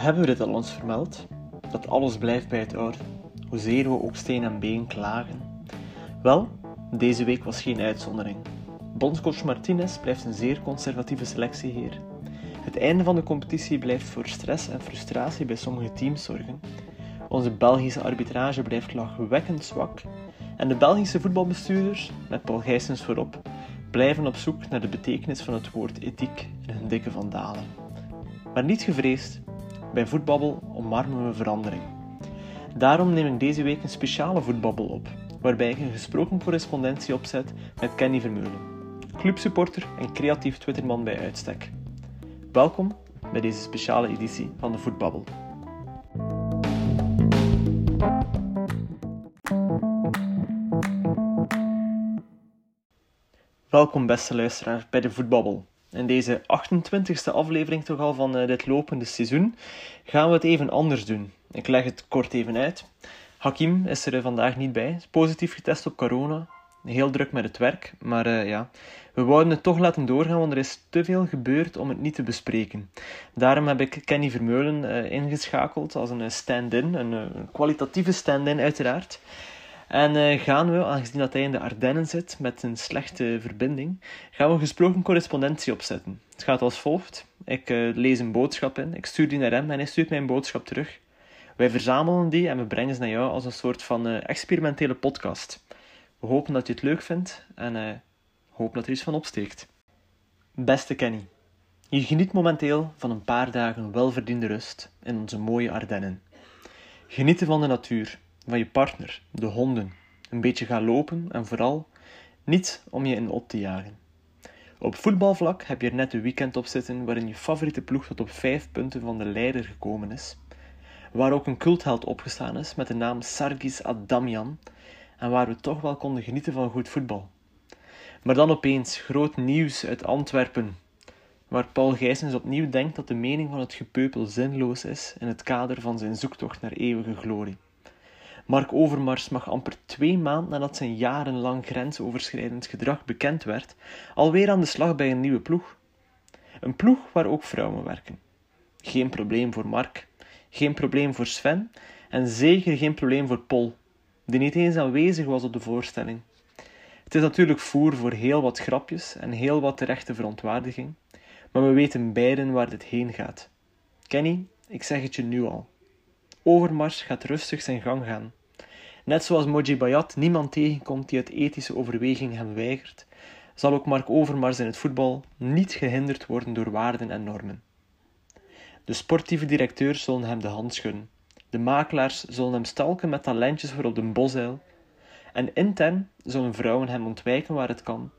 Hebben we dit al ons vermeld? Dat alles blijft bij het oude, hoezeer we ook steen en been klagen. Wel, deze week was geen uitzondering. Bondscoach Martinez blijft een zeer conservatieve selectieheer. Het einde van de competitie blijft voor stress en frustratie bij sommige teams zorgen. Onze Belgische arbitrage blijft lachwekkend zwak. En de Belgische voetbalbestuurders, met Paul Gijsens voorop, blijven op zoek naar de betekenis van het woord ethiek in hun dikke vandalen. Maar niet gevreesd, bij Voetbabbel omarmen we verandering. Daarom neem ik deze week een speciale Voetbabbel op, waarbij ik een gesproken correspondentie opzet met Kenny Vermeulen, clubsupporter en creatief Twitterman bij uitstek. Welkom bij deze speciale editie van de Voetbabbel. Welkom beste luisteraar bij de Voetbabbel. In deze 28e aflevering toch al van uh, dit lopende seizoen gaan we het even anders doen. Ik leg het kort even uit. Hakim is er vandaag niet bij, is positief getest op corona. Heel druk met het werk, maar uh, ja, we wouden het toch laten doorgaan, want er is te veel gebeurd om het niet te bespreken. Daarom heb ik Kenny Vermeulen ingeschakeld als een stand-in, een kwalitatieve stand-in uiteraard. En uh, gaan we, aangezien dat hij in de Ardennen zit met een slechte verbinding, gaan we een gesproken correspondentie opzetten. Het gaat als volgt. Ik uh, lees een boodschap in, ik stuur die naar hem en hij stuurt mij een boodschap terug. Wij verzamelen die en we brengen ze naar jou als een soort van uh, experimentele podcast. We hopen dat je het leuk vindt en hopen dat er iets van opsteekt. Beste Kenny, je geniet momenteel van een paar dagen welverdiende rust in onze mooie Ardennen. Genieten van de natuur, van je partner, de honden, een beetje gaan lopen en vooral niet om je in op te jagen. Op voetbalvlak heb je er net een weekend op zitten waarin je favoriete ploeg tot op vijf punten van de leider gekomen is, waar ook een cultheld opgestaan is met de naam Sargis Adamian en waar we toch wel konden genieten van goed voetbal. Maar dan opeens groot nieuws uit Antwerpen, waar Paul Gijsens opnieuw denkt dat de mening van het gepeupel zinloos is in het kader van zijn zoektocht naar eeuwige glorie. Mark Overmars mag amper twee maanden nadat zijn jarenlang grensoverschrijdend gedrag bekend werd, alweer aan de slag bij een nieuwe ploeg. Een ploeg waar ook vrouwen werken. Geen probleem voor Mark, geen probleem voor Sven en zeker geen probleem voor Paul, die niet eens aanwezig was op de voorstelling. Het is natuurlijk voer voor heel wat grapjes en heel wat terechte verontwaardiging, maar we weten beiden waar dit heen gaat. Kenny, ik zeg het je nu al. Overmars gaat rustig zijn gang gaan. Net zoals Moji Bayat niemand tegenkomt die uit ethische overweging hem weigert, zal ook Mark Overmars in het voetbal niet gehinderd worden door waarden en normen. De sportieve directeurs zullen hem de hand schudden. De makelaars zullen hem stalken met talentjes voor op de bosuil. En intern zullen vrouwen hem ontwijken waar het kan,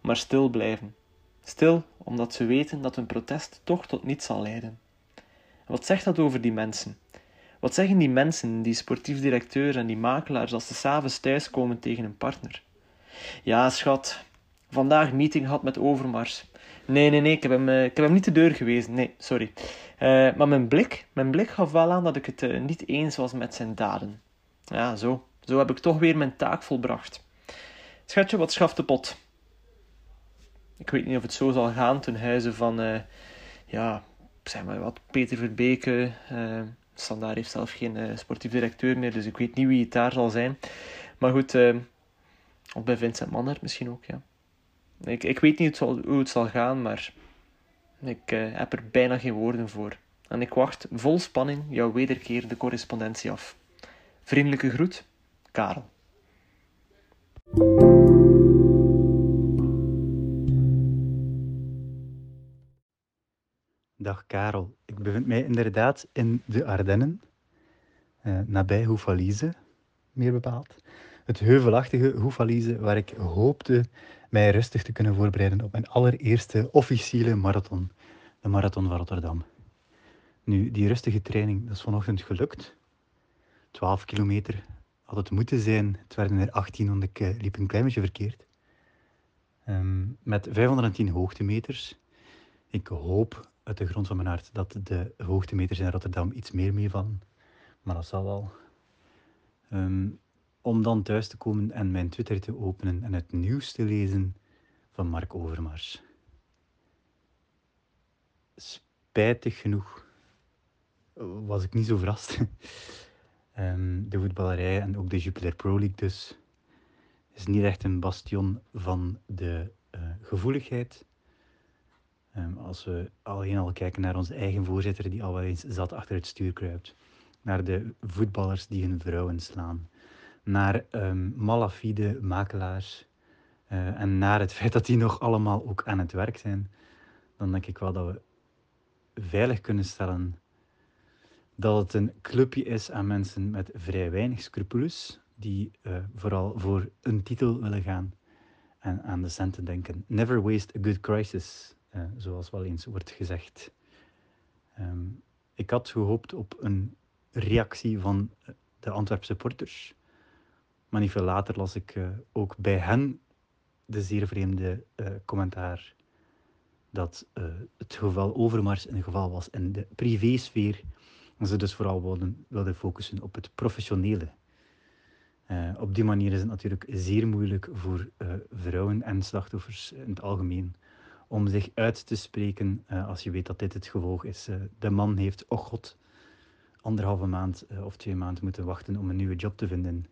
maar stil blijven. Stil omdat ze weten dat hun protest toch tot niets zal leiden. wat zegt dat over die mensen? Wat zeggen die mensen, die sportief directeur en die makelaars, als ze s'avonds thuiskomen tegen een partner? Ja, schat, vandaag meeting gehad met Overmars. Nee, nee, nee, ik heb hem, uh, ik heb hem niet de deur gewezen. Nee, sorry. Uh, maar mijn blik, mijn blik gaf wel aan dat ik het uh, niet eens was met zijn daden. Ja, zo. Zo heb ik toch weer mijn taak volbracht. Schatje, wat schaft de pot? Ik weet niet of het zo zal gaan ten huize van, ja, zeg maar wat, Peter Verbeke, Standaard heeft zelf geen uh, sportief directeur meer, dus ik weet niet wie het daar zal zijn. Maar goed, uh, of bij Vincent Manhart misschien ook, ja. Ik, ik weet niet hoe het, zal, hoe het zal gaan, maar ik uh, heb er bijna geen woorden voor. En ik wacht vol spanning jouw wederkerende correspondentie af. Vriendelijke groet, Karel. Dag Karel, ik bevind mij inderdaad in de Ardennen, eh, nabij Hoefalize, meer bepaald. Het heuvelachtige Hoefalize, waar ik hoopte mij rustig te kunnen voorbereiden op mijn allereerste officiële marathon, de Marathon van Rotterdam. Nu, die rustige training, dat is vanochtend gelukt. 12 kilometer had het moeten zijn, het werden er 18, want ik uh, liep een klein beetje verkeerd. Um, met 510 hoogtemeters. Ik hoop uit de grond van mijn hart dat de hoogtemeters in Rotterdam iets meer meevallen. Maar dat zal wel. Um, om dan thuis te komen en mijn Twitter te openen en het nieuws te lezen van Mark Overmars. Spijtig genoeg was ik niet zo verrast. Ehm, de voetballerij en ook de Jupiler Pro League dus is niet echt een bastion van de uh, gevoeligheid. Um, als we alleen al kijken naar onze eigen voorzitter, die al wel eens zat achter het stuur kruipt. Naar de voetballers die hun vrouwen slaan. Naar um, malafide makelaars. Uh, en naar het feit dat die nog allemaal ook aan het werk zijn. Dan denk ik wel dat we veilig kunnen stellen dat het een clubje is aan mensen met vrij weinig scrupules, die uh, vooral voor een titel willen gaan en aan de centen denken. Never waste a good crisis, uh, zoals wel eens wordt gezegd. Um, ik had gehoopt op een reactie van de Antwerpse supporters, maar niet veel later las ik uh, ook bij hen de zeer vreemde commentaar dat het geval Overmars een geval was in de privésfeer en ze dus vooral wilden, wilden focussen op het professionele. Op die manier is het natuurlijk zeer moeilijk voor vrouwen en slachtoffers in het algemeen om zich uit te spreken uh, als je weet dat dit het gevolg is. de man heeft, oh god, anderhalve maand of twee maanden moeten wachten om een nieuwe job te vinden.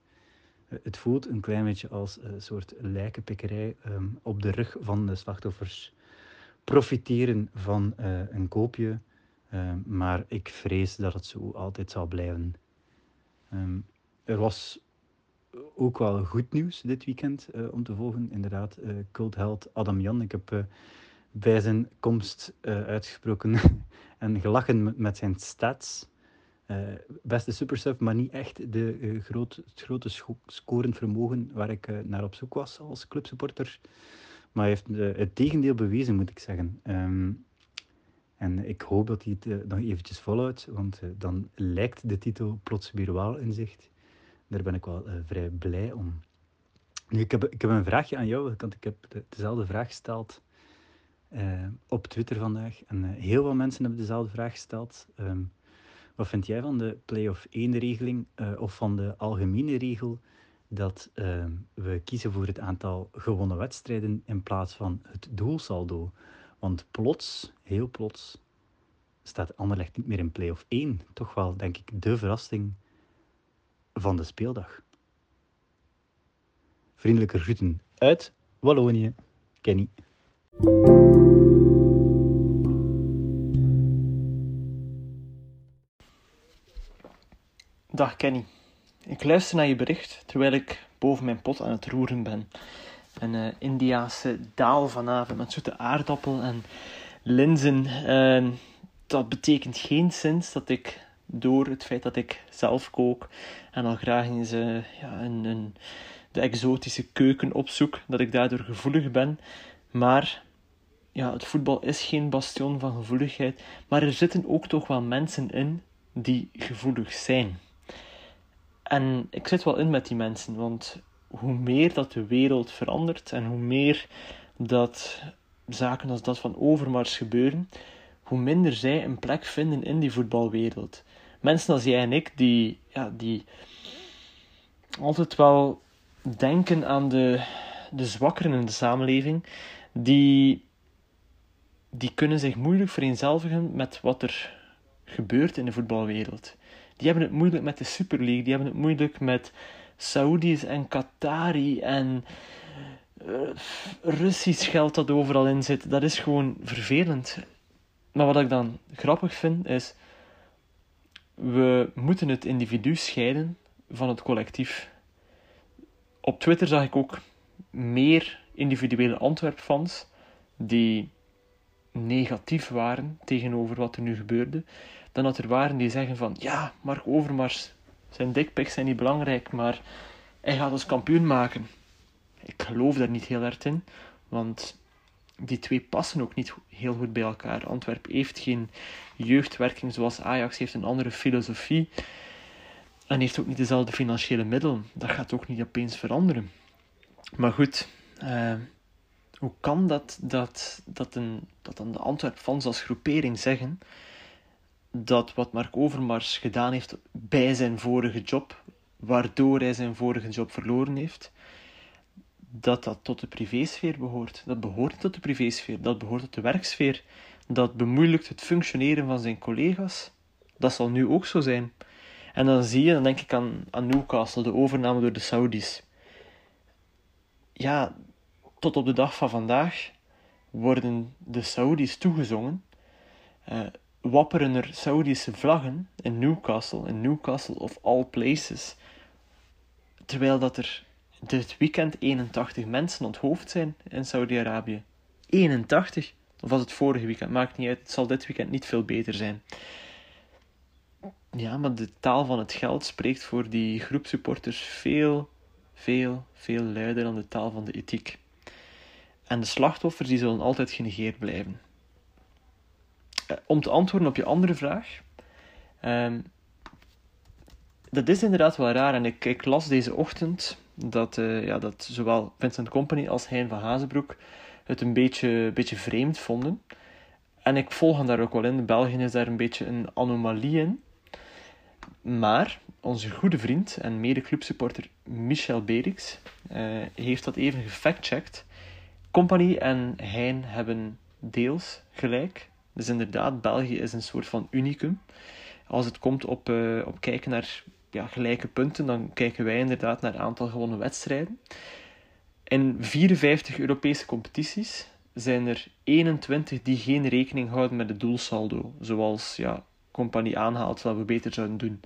het voelt een klein beetje als een soort lijkenpikkerij um, op de rug van de slachtoffers. Profiteren van een koopje Ehm, maar ik vrees dat het zo altijd zal blijven. Um, er was ook wel goed nieuws dit weekend uh, om te volgen. Inderdaad, uh, cultheld Adam Jan. Ik heb uh, bij zijn komst uitgesproken en gelachen met, zijn stats. beste supersub, maar niet echt de, groot, het grote scorend vermogen waar ik naar op zoek was als clubsupporter. Maar hij heeft het tegendeel bewezen, moet ik zeggen. Um, en ik hoop dat hij het nog eventjes volhoudt, want dan lijkt de titel plots weer wel in zicht. Daar ben ik wel uh, vrij blij om. Nu, ik, heb, ik heb een vraagje aan jou, want ik heb de, dezelfde vraag gesteld op Twitter vandaag. En heel veel mensen hebben dezelfde vraag gesteld. Um, wat vind jij van de play-off 1-regeling of van de algemene regel dat ehm, we kiezen voor het aantal gewonnen wedstrijden in plaats van het doelsaldo? Want plots, heel plots, staat Anderlecht niet meer in play-off 1. Toch wel, denk ik, de verrassing van de speeldag. Vriendelijke groeten uit Wallonië, Kenny. Dag Kenny. Ik luister naar je bericht terwijl ik boven mijn pot aan het roeren ben een uh, Indiaanse daal vanavond met zoete aardappel en linzen. Uh, dat betekent geen sinds dat ik door het feit dat ik zelf kook en al graag eens uh, ja, een, een, de exotische keuken opzoek, dat ik daardoor gevoelig ben. Maar ja, het voetbal is geen bastion van gevoeligheid, maar er zitten ook toch wel mensen in die gevoelig zijn. En ik zit wel in met die mensen, want hoe meer dat de wereld verandert en hoe meer dat zaken als dat van Overmars gebeuren, hoe minder zij een plek vinden in die voetbalwereld. Mensen als jij en ik, die, ja, die altijd wel denken aan de, de zwakkeren in de samenleving, die, die kunnen zich moeilijk vereenzelvigen met wat er gebeurt in de voetbalwereld. Die hebben het moeilijk met de Super League, die hebben het moeilijk met Saoedi's en Qatari en uh, Russisch geld dat overal in zit. Dat is gewoon vervelend. Maar wat ik dan grappig vind is, we moeten het individu scheiden van het collectief. Op Twitter zag ik ook meer individuele Antwerp-fans die negatief waren tegenover wat er nu gebeurde, dan dat er waren die zeggen van ja, Mark Overmars zijn dikpiks zijn niet belangrijk, maar hij gaat ons kampioen maken. Ik geloof daar niet heel erg in, want die twee passen ook niet heel goed bij elkaar. Antwerp heeft geen jeugdwerking zoals Ajax heeft een andere filosofie en heeft ook niet dezelfde financiële middelen. Dat gaat ook niet opeens veranderen. Maar goed, uh, hoe kan dat dat, dat, een, dat dan de Antwerp-fans als groepering zeggen dat wat Mark Overmars gedaan heeft bij zijn vorige job, waardoor hij zijn vorige job verloren heeft, dat dat tot de privésfeer behoort. Dat behoort tot de privésfeer, dat behoort tot de werksfeer, dat bemoeilijkt het functioneren van zijn collega's. Dat zal nu ook zo zijn. En dan zie je, dan denk ik aan, aan Newcastle, de overname door de Saudis. Ja, tot op de dag van vandaag worden de Saudis toegezongen. Uh, wapperen er Saudische vlaggen in Newcastle, in Newcastle of all places. Terwijl dat er dit weekend 81 mensen onthoofd zijn in Saudi-Arabië. 81! Of was het vorige weekend? Maakt niet uit. Het zal dit weekend niet veel beter zijn. Ja, maar de taal van het geld spreekt voor die groep supporters veel, veel, veel luider dan de taal van de ethiek. En de slachtoffers die zullen altijd genegeerd blijven. Eh, om te antwoorden op je andere vraag. Um, dat is inderdaad wel raar. En ik, ik las deze ochtend dat, uh, ja, dat zowel Vincent Company als Hein van Hazenbroek het een beetje, beetje vreemd vonden. En ik volg hem daar ook wel in. België is daar een beetje een anomalie in. Maar onze goede vriend en mede-clubsupporter Michel Berix uh, heeft dat even gefactcheckt. Company en Hein hebben deels gelijk. Dus inderdaad, België is een soort van unicum. Als het komt op, uh, op kijken naar ja, gelijke punten, dan kijken wij inderdaad naar het aantal gewonnen wedstrijden. In 54 Europese competities zijn er 21 die geen rekening houden met het doelsaldo, zoals ja, Compagnie aanhaalt dat we beter zouden doen.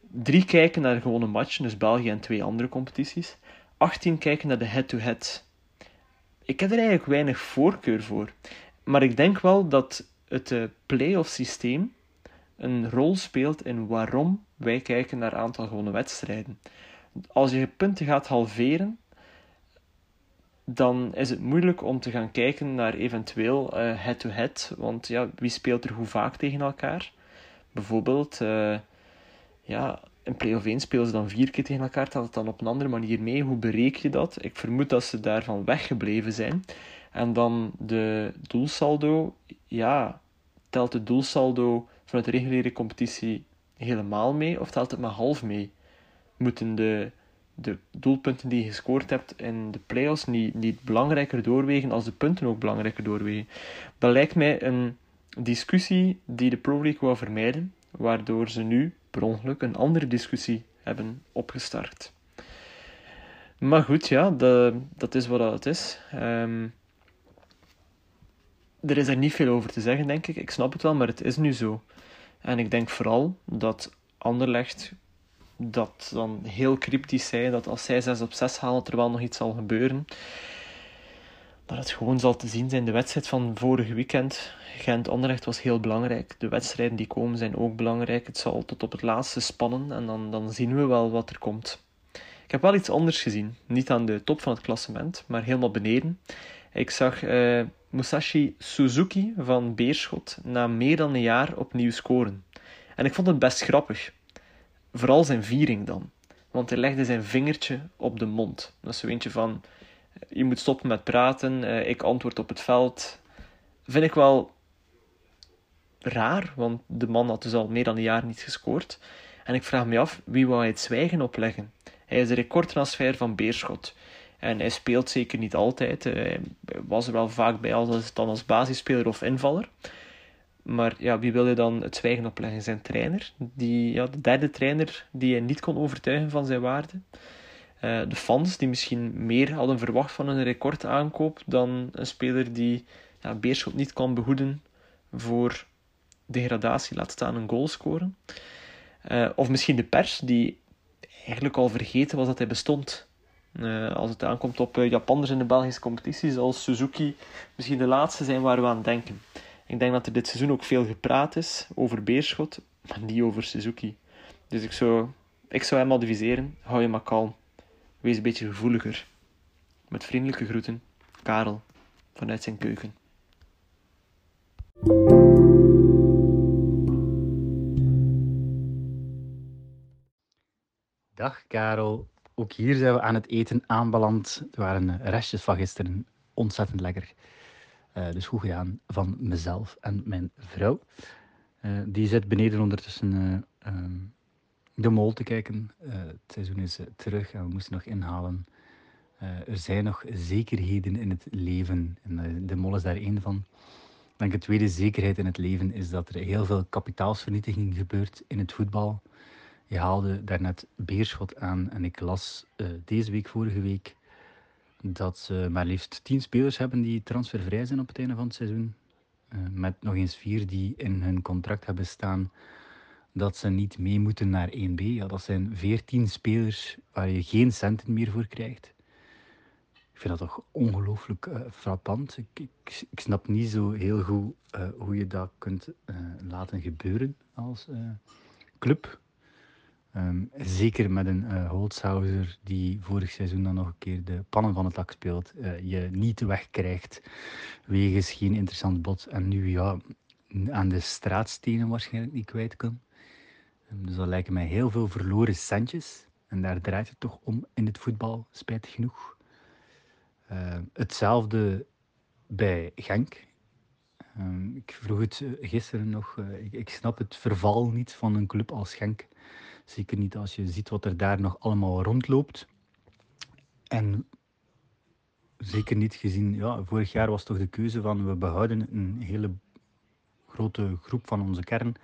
Drie kijken naar de gewonnen matchen, dus België en twee andere competities. 18 kijken naar de head-to-head. Ik heb er eigenlijk weinig voorkeur voor. Maar ik denk wel dat het uh, play-off systeem een rol speelt in waarom wij kijken naar aantal gewonnen wedstrijden. Als je punten gaat halveren, dan is het moeilijk om te gaan kijken naar eventueel eh, head-to-head. -head, want ja, wie speelt er hoe vaak tegen elkaar? Bijvoorbeeld, uh, ja, in play-off 1 spelen ze dan vier keer tegen elkaar. Telt het dan op een andere manier mee? Hoe bereken je dat? Ik vermoed dat ze daarvan weggebleven zijn. En dan de doelsaldo. Ja, telt het doelsaldo vanuit de reguliere competitie helemaal mee of telt het maar half mee? Moeten de, de doelpunten die je gescoord hebt in de play-offs niet, niet belangrijker doorwegen als de punten ook belangrijker doorwegen? Dat lijkt mij een discussie die de Pro League wou vermijden, waardoor ze nu per ongeluk een andere discussie hebben opgestart. Maar goed, ja, de, dat is wat het is. Um, er is er niet veel over te zeggen, denk ik. Ik snap het wel, maar het is nu zo. En ik denk vooral dat Anderlecht dat dan heel cryptisch zei, dat als zij 6 op 6 halen, er wel nog iets zal gebeuren. Dat het gewoon zal te zien zijn. De wedstrijd van vorige weekend, Gent-Anderlecht, was heel belangrijk. De wedstrijden die komen zijn ook belangrijk. Het zal tot op het laatste spannen en dan, dan zien we wel wat er komt. Ik heb wel iets anders gezien. Niet aan de top van het klassement, maar helemaal beneden. Ik zag uh, Musashi Suzuki van Beerschot na meer dan een jaar opnieuw scoren. En ik vond het best grappig. Vooral zijn viering dan. Want hij legde zijn vingertje op de mond. Dat is zo eentje van, je moet stoppen met praten, eh, ik antwoord op het veld. Vind ik wel raar, want de man had dus al meer dan een jaar niet gescoord. En ik vraag me af, wie wou hij het zwijgen opleggen? Hij is de recordtransfer van Beerschot. En hij speelt zeker niet altijd. Hij was er wel vaak bij als, dan als basisspeler of invaller. Maar ja, wie wil je dan het zwijgen opleggen? Zijn trainer. Die, ja, de derde trainer die hij niet kon overtuigen van zijn waarde. Uh, de fans die misschien meer hadden verwacht van een recordaankoop dan een speler die ja, Beerschot niet kan behoeden voor degradatie, laat staan een goal scoren. Uh, of misschien de pers die eigenlijk al vergeten was dat hij bestond. Uh, als het aankomt op uh, Japanners in de Belgische competitie, zal Suzuki misschien de laatste zijn waar we aan denken. Ik denk dat er dit seizoen ook veel gepraat is over Beerschot, maar niet over Suzuki. Dus ik zou, ik zou hem adviseren, hou je maar kalm. Wees een beetje gevoeliger. Met vriendelijke groeten, Karel, vanuit zijn keuken. Dag Karel, ook hier zijn we aan het eten aanbeland. Er waren restjes van gisteren, ontzettend lekker. Uh, dus goed gedaan van mezelf en mijn vrouw. Uh, die zit beneden ondertussen um, de mol te kijken. het seizoen is terug en we moesten nog inhalen. er zijn nog zekerheden in het leven en de mol is daar één van. denk de tweede zekerheid in het leven is dat er heel veel kapitaalsvernietiging gebeurt in het voetbal. Je haalde daarnet Beerschot aan en ik las uh, deze week, vorige week, dat ze maar liefst tien spelers hebben die transfervrij zijn op het einde van het seizoen. Uh, met nog eens vier die in hun contract hebben staan dat ze niet mee moeten naar 1B. Ja, dat zijn 14 spelers waar je geen centen meer voor krijgt. Ik vind dat toch ongelooflijk uh, frappant. Ik, ik, ik, snap niet zo heel goed hoe je dat kunt laten gebeuren als club. Um, zeker met een uh, die vorig seizoen dan nog een keer de pannen van het dak speelt. je niet wegkrijgt wegens geen interessant bod. En nu ja, aan de straatstenen waarschijnlijk niet kwijt kan. Dus dat lijken mij heel veel verloren centjes. En daar draait het toch om in het voetbal, spijtig genoeg. Uh, hetzelfde bij Genk. Ik vroeg het eh, gisteren nog. Ik, ik, snap het verval niet van een club als Genk. Zeker niet als je ziet wat er daar nog allemaal rondloopt. En zeker niet gezien, ja, vorig jaar was toch de keuze van we behouden een hele grote groep van onze kern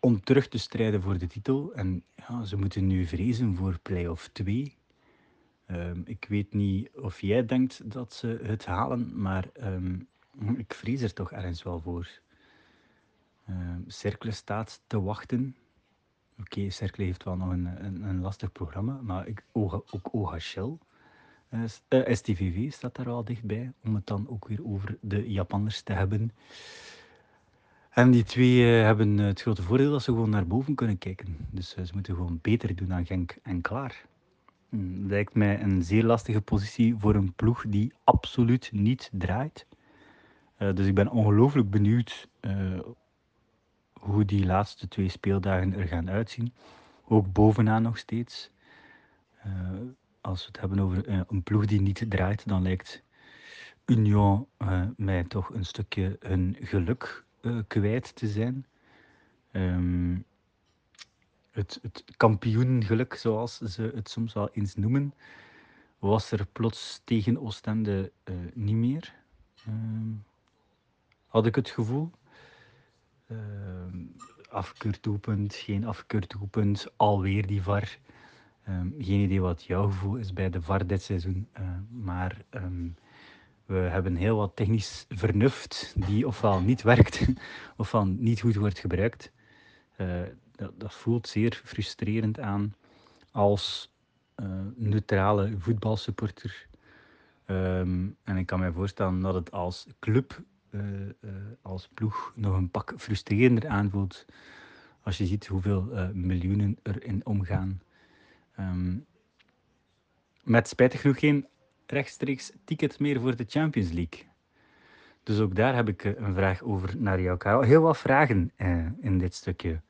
om terug te strijden voor de titel. En ja, ze moeten nu vrezen voor play-off 2. Um, ik weet niet of jij denkt dat ze het halen, maar um, ik vrees er toch ergens wel voor. Um, staat te wachten. Oké, okay, Cercle heeft wel nog een, een, een lastig programma, maar ik, ook OHL, uh, uh, STVV staat daar wel dichtbij, om het dan ook weer over de Japanners te hebben. En die twee uh, hebben het grote voordeel dat ze gewoon naar boven kunnen kijken. Dus ze moeten gewoon beter doen dan Genk en klaar. Hmm, lijkt mij een zeer lastige positie voor een ploeg die absoluut niet draait. Dus ik ben ongelooflijk benieuwd hoe die laatste twee speeldagen er gaan uitzien. Ook bovenaan nog steeds. als we het hebben over een ploeg die niet draait, dan lijkt Union mij toch een stukje hun geluk kwijt te zijn. Um, het, het kampioengeluk, zoals ze het soms wel eens noemen, was er plots tegen Oostende niet meer. Um, had ik het gevoel. Uh, afkeurdoelpunt, geen afkeurdoelpunt, alweer die VAR. Um, geen idee wat jouw gevoel is bij de VAR dit seizoen, uh, maar um, we hebben heel wat technisch vernuft die ofwel niet werkt ofwel niet goed wordt gebruikt. Uh, dat, dat, voelt zeer frustrerend aan als uh, neutrale voetbalsupporter. En ik kan mij voorstellen dat het als club, als ploeg, nog een pak frustrerender aanvoelt als je ziet hoeveel miljoenen erin omgaan. Um, met spijtig genoeg geen rechtstreeks ticket meer voor de Champions League. Dus ook daar heb ik eh, een vraag over naar jou, Karel. Heel wat vragen eh, in dit stukje.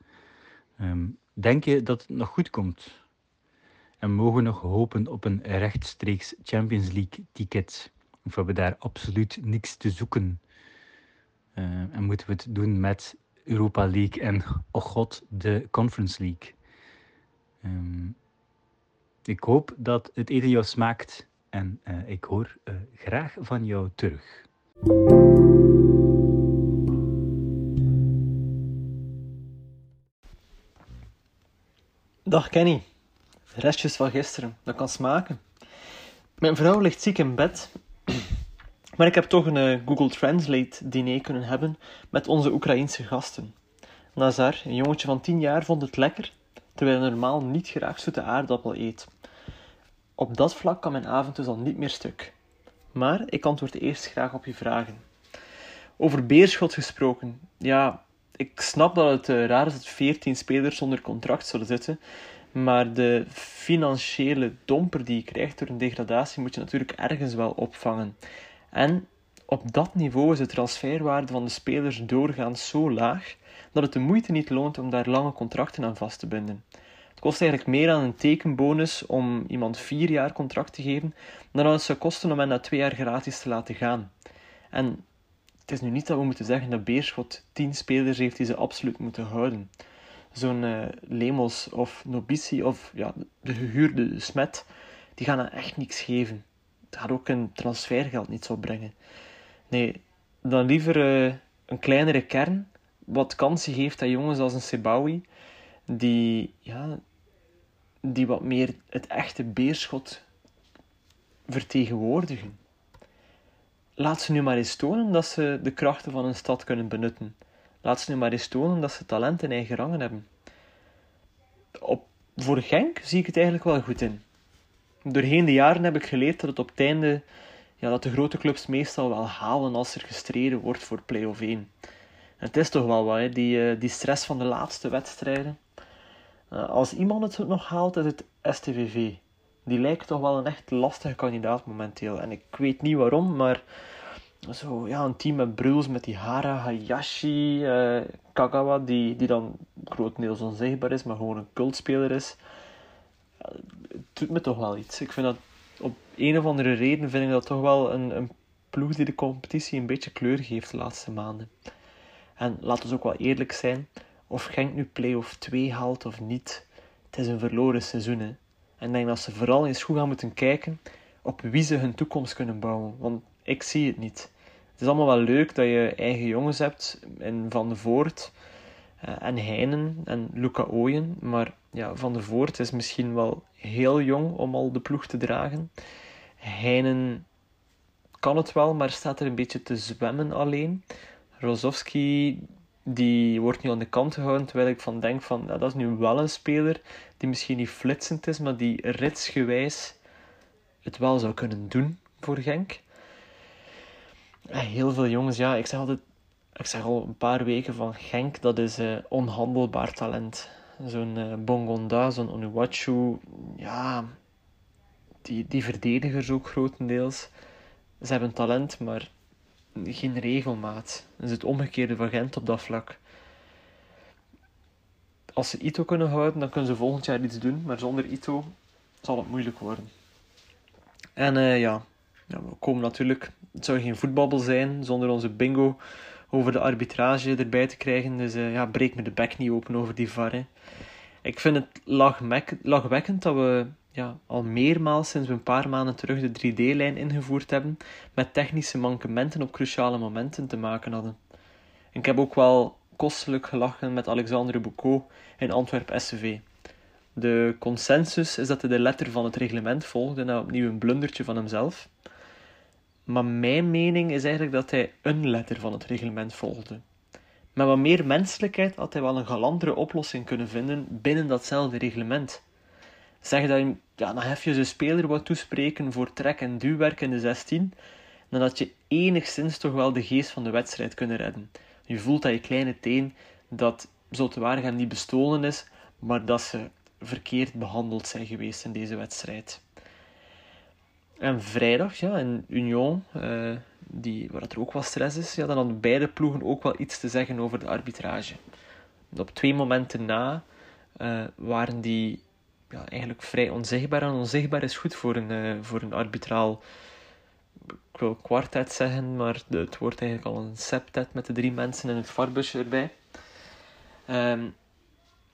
Um, denk je dat het nog goed komt? En mogen we nog hopen op een rechtstreeks Champions League ticket? Of hebben we daar absoluut niks te zoeken? Uh, en moeten we het doen met Europa League en, oh god, de Conference League? Um, ik hoop dat het eten jou smaakt en uh, ik hoor uh, graag van jou terug. Dag Kenny. Restjes van gisteren, dat kan smaken. Mijn vrouw ligt ziek in bed, maar ik heb toch een uh, Google Translate diner kunnen hebben met onze Oekraïense gasten. Nazar, een jongetje van 10 jaar, vond het lekker, terwijl hij normaal niet graag zoete aardappel eet. Op dat vlak kan mijn avond dus al niet meer stuk. Maar ik antwoord eerst graag op je vragen. Over Beerschot gesproken. Ja, ik snap dat het uh, raar is dat 14 spelers zonder contract zullen zitten. Maar de financiële domper die je krijgt door een degradatie moet je natuurlijk ergens wel opvangen. En op dat niveau is de transferwaarde van de spelers doorgaans zo laag dat het de moeite niet loont om daar lange contracten aan vast te binden kost eigenlijk meer aan een tekenbonus om iemand vier jaar contract te geven, dan dat het zou kosten om hen na twee jaar gratis te laten gaan. En het is nu niet dat we moeten zeggen dat Beerschot tien spelers heeft die ze absoluut moeten houden. Zo'n uh, Lemos of Nobici of ja, de gehuurde Smet, die gaan dan echt niks geven. Gaat ook een transfergeld niet zo brengen. Nee, dan liever uh, een kleinere kern wat kansen geeft aan jongens als een Sebawi, die, ja, die wat meer het echte beerschot vertegenwoordigen. Laat ze nu maar eens tonen dat ze de krachten van een stad kunnen benutten. Laat ze nu maar eens tonen dat ze talent in eigen rangen hebben. Op, voor Genk zie ik het eigenlijk wel goed in. Doorheen de jaren heb ik geleerd dat het op het einde ja, dat de grote clubs meestal wel halen als er gestreden wordt voor play-off 1. het is toch wel wat, hè? Die, uh, die stress van de laatste wedstrijden. Uh, als iemand het nog haalt, is het STVV. Die lijkt toch wel een echt lastige kandidaat momenteel. En ik weet niet waarom, maar zo, ja, een team met Bruls, met die Hara, Hayashi, uh, Kagawa, die, die dan grotendeels onzichtbaar is, maar gewoon een cultspeler is. Het doet me toch wel iets. Ik vind dat op een of andere reden vind ik dat toch wel een, een ploeg die de competitie een beetje kleur geeft de laatste maanden. En laten we ook wel eerlijk zijn, of Genk nu play-off 2 haalt of niet, het is een verloren seizoen. En ik denk dat ze vooral eens goed gaan moeten kijken op wie ze hun toekomst kunnen bouwen. Want ik zie het niet. Het is allemaal wel leuk dat je eigen jongens hebt in Van de Voort uh, en Heinen en Luca Ooyen. Maar ja, Van de Voort is misschien wel heel jong om al de ploeg te dragen. Heinen kan het wel, maar staat er een beetje te zwemmen alleen. Rozovski die wordt nu aan de kant gehouden, terwijl ik van denk van, dat is nu wel een speler die misschien niet flitsend is, maar die ritsgewijs het wel zou kunnen doen voor Genk. heel veel jongens, ja, ik zeg altijd, ik zeg al een paar weken van Genk, dat is uh, onhandelbaar talent. Zo'n uh, Bongonda, zo'n Onuwachu, ja, die, die verdedigers ook grotendeels. Ze hebben talent, maar geen regelmaat. Dat is het omgekeerde van Gent op dat vlak. Als ze Ito kunnen houden, dan kunnen ze volgend jaar iets doen, maar zonder Ito zal het moeilijk worden. En uh, ja, ja, we komen natuurlijk, het zou geen voetbabbel zijn zonder onze bingo over de arbitrage erbij te krijgen. Dus uh, ja, breek me de bek niet open over die VAR. Ik vind het lachwekkend dat we ja, al meermaals sinds we een paar maanden terug de 3D-lijn ingevoerd hebben, met technische mankementen op cruciale momenten te maken hadden. Ik heb ook wel kostelijk gelachen met Alexandre Boucault in Antwerp SCV. De consensus is dat hij de letter van het reglement volgde, nou opnieuw een blundertje van hemzelf. Maar mijn mening is eigenlijk dat hij een letter van het reglement volgde. Met wat meer menselijkheid had hij wel een galantere oplossing kunnen vinden binnen datzelfde reglement. Zeg dat je, ja, dan hef je de speler wat toespreken voor trek- en duwwerk in de 16, dan had je enigszins toch wel de geest van de wedstrijd kunnen redden. Je voelt dat je kleine teen, dat Zotewaregem niet bestolen is, maar dat ze verkeerd behandeld zijn geweest in deze wedstrijd. En vrijdag, ja, in Union, uh, die, waar er ook wat stress is, ja, dan hadden beide ploegen ook wel iets te zeggen over de arbitrage. Op twee momenten na uh, waren die ja, eigenlijk vrij onzichtbaar. En onzichtbaar is goed voor een, uh, voor een arbitraal, ik wil kwartet zeggen, maar het wordt eigenlijk al een septet met de drie mensen en het varbusje erbij. Um,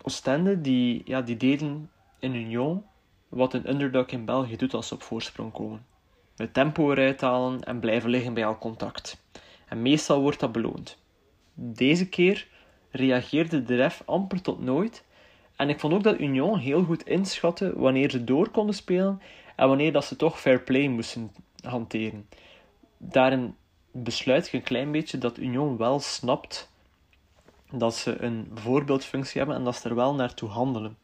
Oostende, die, ja, die deden in Union wat een underdog in België doet als ze op voorsprong komen. Het tempo eruit halen en blijven liggen bij al contact. En meestal wordt dat beloond. Deze keer reageerde de ref amper tot nooit en ik vond ook dat Union heel goed inschatte wanneer ze door konden spelen en wanneer dat ze toch fair play moesten hanteren. Daarin besluit ik een klein beetje dat Union wel snapt dat ze een voorbeeldfunctie hebben en dat ze er wel naartoe handelen.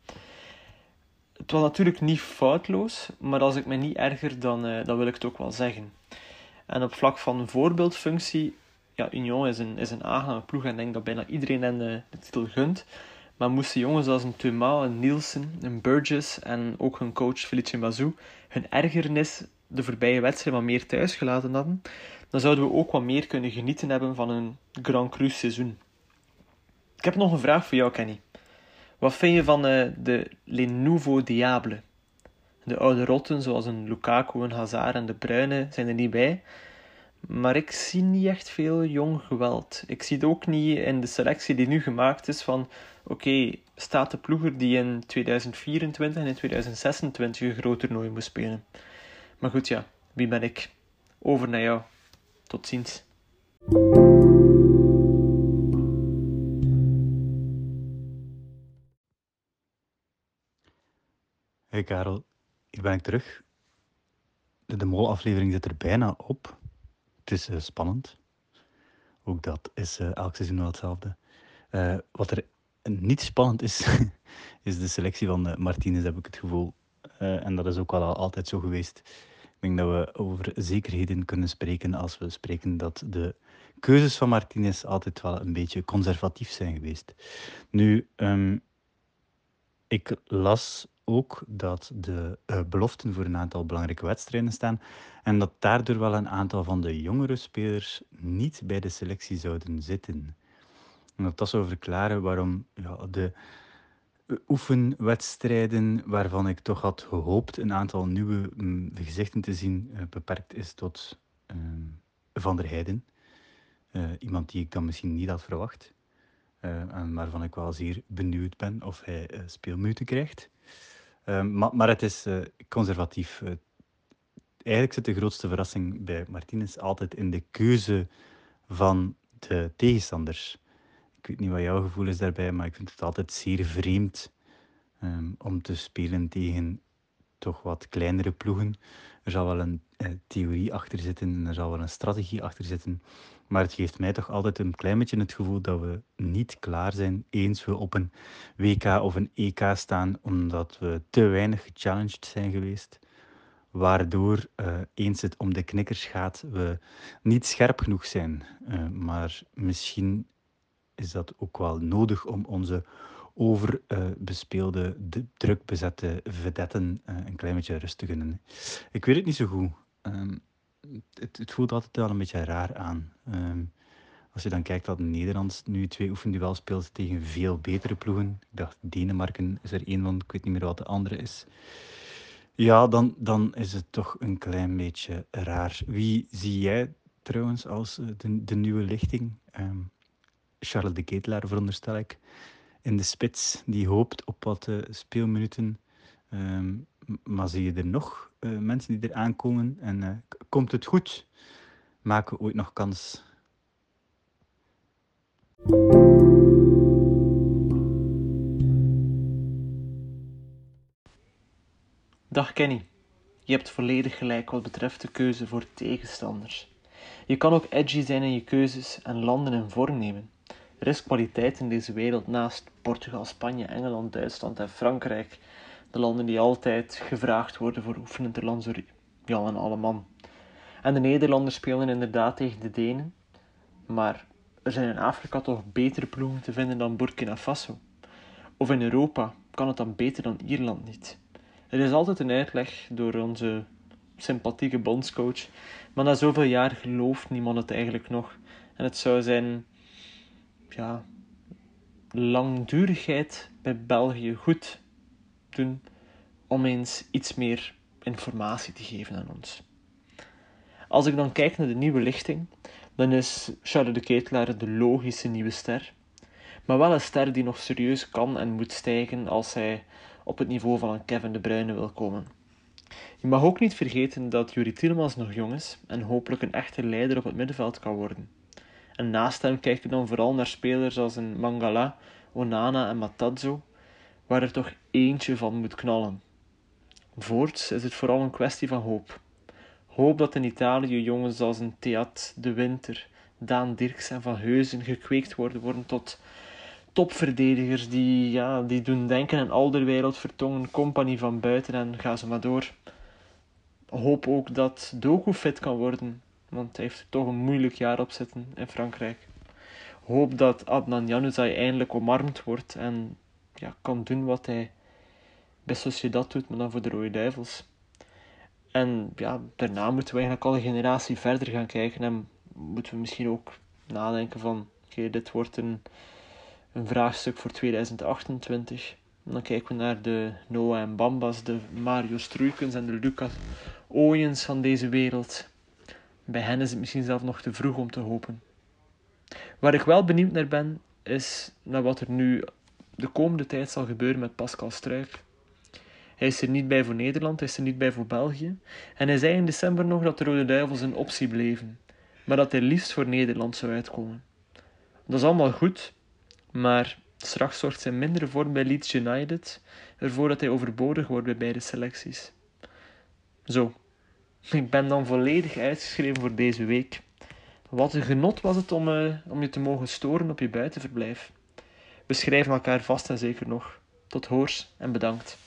Het was natuurlijk niet foutloos, maar als ik me niet erger, dan, uh, dan wil ik het ook wel zeggen. En op vlak van voorbeeldfunctie, ja, Union is een, is een aangename ploeg en denk dat bijna iedereen hen de, de titel gunt. Maar moesten jongens als een een Nielsen, een Burgess en ook hun coach Felice Mazou hun ergernis de voorbije wedstrijd wat meer thuis gelaten hadden, dan zouden we ook wat meer kunnen genieten hebben van een Grand Cru seizoen. Ik heb nog een vraag voor jou, Kenny. Wat vind je van uh, de Les Nouveaux Diables? De oude rotten, zoals een Lukaku, een Hazard en de Bruyne, zijn er niet bij. Maar ik zie niet echt veel jong geweld. Ik zie het ook niet in de selectie die nu gemaakt is van oké, staat de ploeger die in 2024 en in 2026 een groot toernooi moet spelen. Maar goed, ja, wie ben ik? Over naar jou. Tot ziens. Hey Karel, hier ben ik terug. De, de Mol-aflevering zit er bijna op. Het is uh, spannend. Ook dat is uh, elk seizoen wel hetzelfde. Uh, wat er niet spannend is, is de selectie van Martinez, heb ik het gevoel. en dat is ook wel altijd zo geweest. Ik denk dat we over zekerheden kunnen spreken als we spreken dat de keuzes van Martinez altijd wel een beetje conservatief zijn geweest. Nu, um, ik las ook dat de uh, beloften voor een aantal belangrijke wedstrijden staan en dat daardoor wel een aantal van de jongere spelers niet bij de selectie zouden zitten. En dat dat zou verklaren waarom ja, de oefenwedstrijden, waarvan ik toch had gehoopt een aantal nieuwe mm, gezichten te zien, uh, beperkt is tot uh, Van der Heijden. Iemand die ik dan misschien niet had verwacht. en waarvan ik wel zeer benieuwd ben of hij speelminuten krijgt. Ehm, maar, maar, het is uh, conservatief. Uh, eigenlijk zit de grootste verrassing bij Martinez altijd in de keuze van de tegenstanders. Ik weet niet wat jouw gevoel is daarbij, maar ik vind het altijd zeer vreemd um, om te spelen tegen toch wat kleinere ploegen. Er zal wel een uh, theorie achter zitten en er zal wel een strategie achter zitten. Maar het geeft mij toch altijd een klein beetje het gevoel dat we niet klaar zijn eens we op een WK of een EK staan, omdat we te weinig gechallenged zijn geweest. Waardoor, uh, eens het om de knikkers gaat, we niet scherp genoeg zijn. Uh, maar misschien is dat ook wel nodig om onze overbespeelde, uh, druk bezette vedetten een klein beetje rust te gunnen. Ik weet het niet zo goed. Het, het, voelt altijd wel een beetje raar aan. Um, als je dan kijkt dat Nederland nu twee oefenduels speelt tegen veel betere ploegen. Ik dacht Denemarken is er één van, ik weet niet meer wat de andere is. Ja, dan, dan is het toch een klein beetje raar. Wie zie jij trouwens als eh, de, de nieuwe lichting? Um, Charles de Ketelaar veronderstel ik. In de spits, die hoopt op wat uh, speelminuten. Um, maar zie je er nog uh, mensen die er aankomen en uh, komt het goed? Maken we ooit nog kans? Dag Kenny. Je hebt volledig gelijk wat betreft de keuze voor tegenstanders. Je kan ook edgy zijn in je keuzes en landen in vorm nemen. Er is kwaliteit in deze wereld naast Portugal, Spanje, Engeland, Duitsland en Frankrijk de landen die altijd gevraagd worden voor oefenen ter land, Jan en alle man. En de Nederlanders spelen inderdaad tegen de Denen, maar er zijn in Afrika toch betere ploegen te vinden dan Burkina Faso. Of in Europa kan het dan beter dan Ierland niet. Er is altijd een uitleg door onze sympathieke bondscoach, maar na zoveel jaar gelooft niemand het eigenlijk nog. En het zou zijn, ja, langdurigheid bij België goed doen om eens iets meer informatie te geven aan ons. Als ik dan kijk naar de nieuwe lichting, dan is Charles de Ketelaar de logische nieuwe ster. Maar wel een ster die nog serieus kan en moet stijgen als hij op het niveau van een Kevin De Bruyne wil komen. Je mag ook niet vergeten dat Juri Tielemans nog jong is en hopelijk een echte leider op het middenveld kan worden. En naast hem kijk je dan vooral naar spelers als een Mangala, Onana en Matadzo, waar er toch eentje van moet knallen. Voorts is het vooral een kwestie van hoop. Hoop dat in Italië jongens als een Theat de Winter, Daan Dirks en Van Heuzen gekweekt worden, worden tot topverdedigers die, ja, die doen denken aan Alderwereld, Vertongen, Compagnie van buiten en ga ze maar door. Hoop ook dat Doku fit kan worden, want hij heeft er toch een moeilijk jaar op zitten in Frankrijk. Hoop dat Adnan Januzaj eindelijk omarmd wordt en ja, kan doen wat hij bij Sociedad doet, maar dan voor de Rode Duivels. En ja, daarna moeten we eigenlijk al een generatie verder gaan kijken en moeten we misschien ook nadenken van oké, dit wordt een, een vraagstuk voor 2028. En dan kijken we naar de Noah en Bambas, de Mario Struikens en de Lucas Ooyens van deze wereld. Bij hen is het misschien zelf nog te vroeg om te hopen. Waar ik wel benieuwd naar ben, is naar wat er nu de komende tijd zal gebeuren met Pascal Struik. Hij is er niet bij voor Nederland, hij is er niet bij voor België. En hij zei in december nog dat de Rode Duivels een optie bleven, maar dat hij liefst voor Nederland zou uitkomen. Dat is allemaal goed, maar straks zorgt zijn mindere vorm bij Leeds United ervoor dat hij overbodig wordt bij beide selecties. Zo, ik ben dan volledig uitgeschreven voor deze week. Wat een genot was het om, eh, om je te mogen storen op je buitenverblijf beschrijven elkaar vast en zeker nog. Tot hoors en bedankt.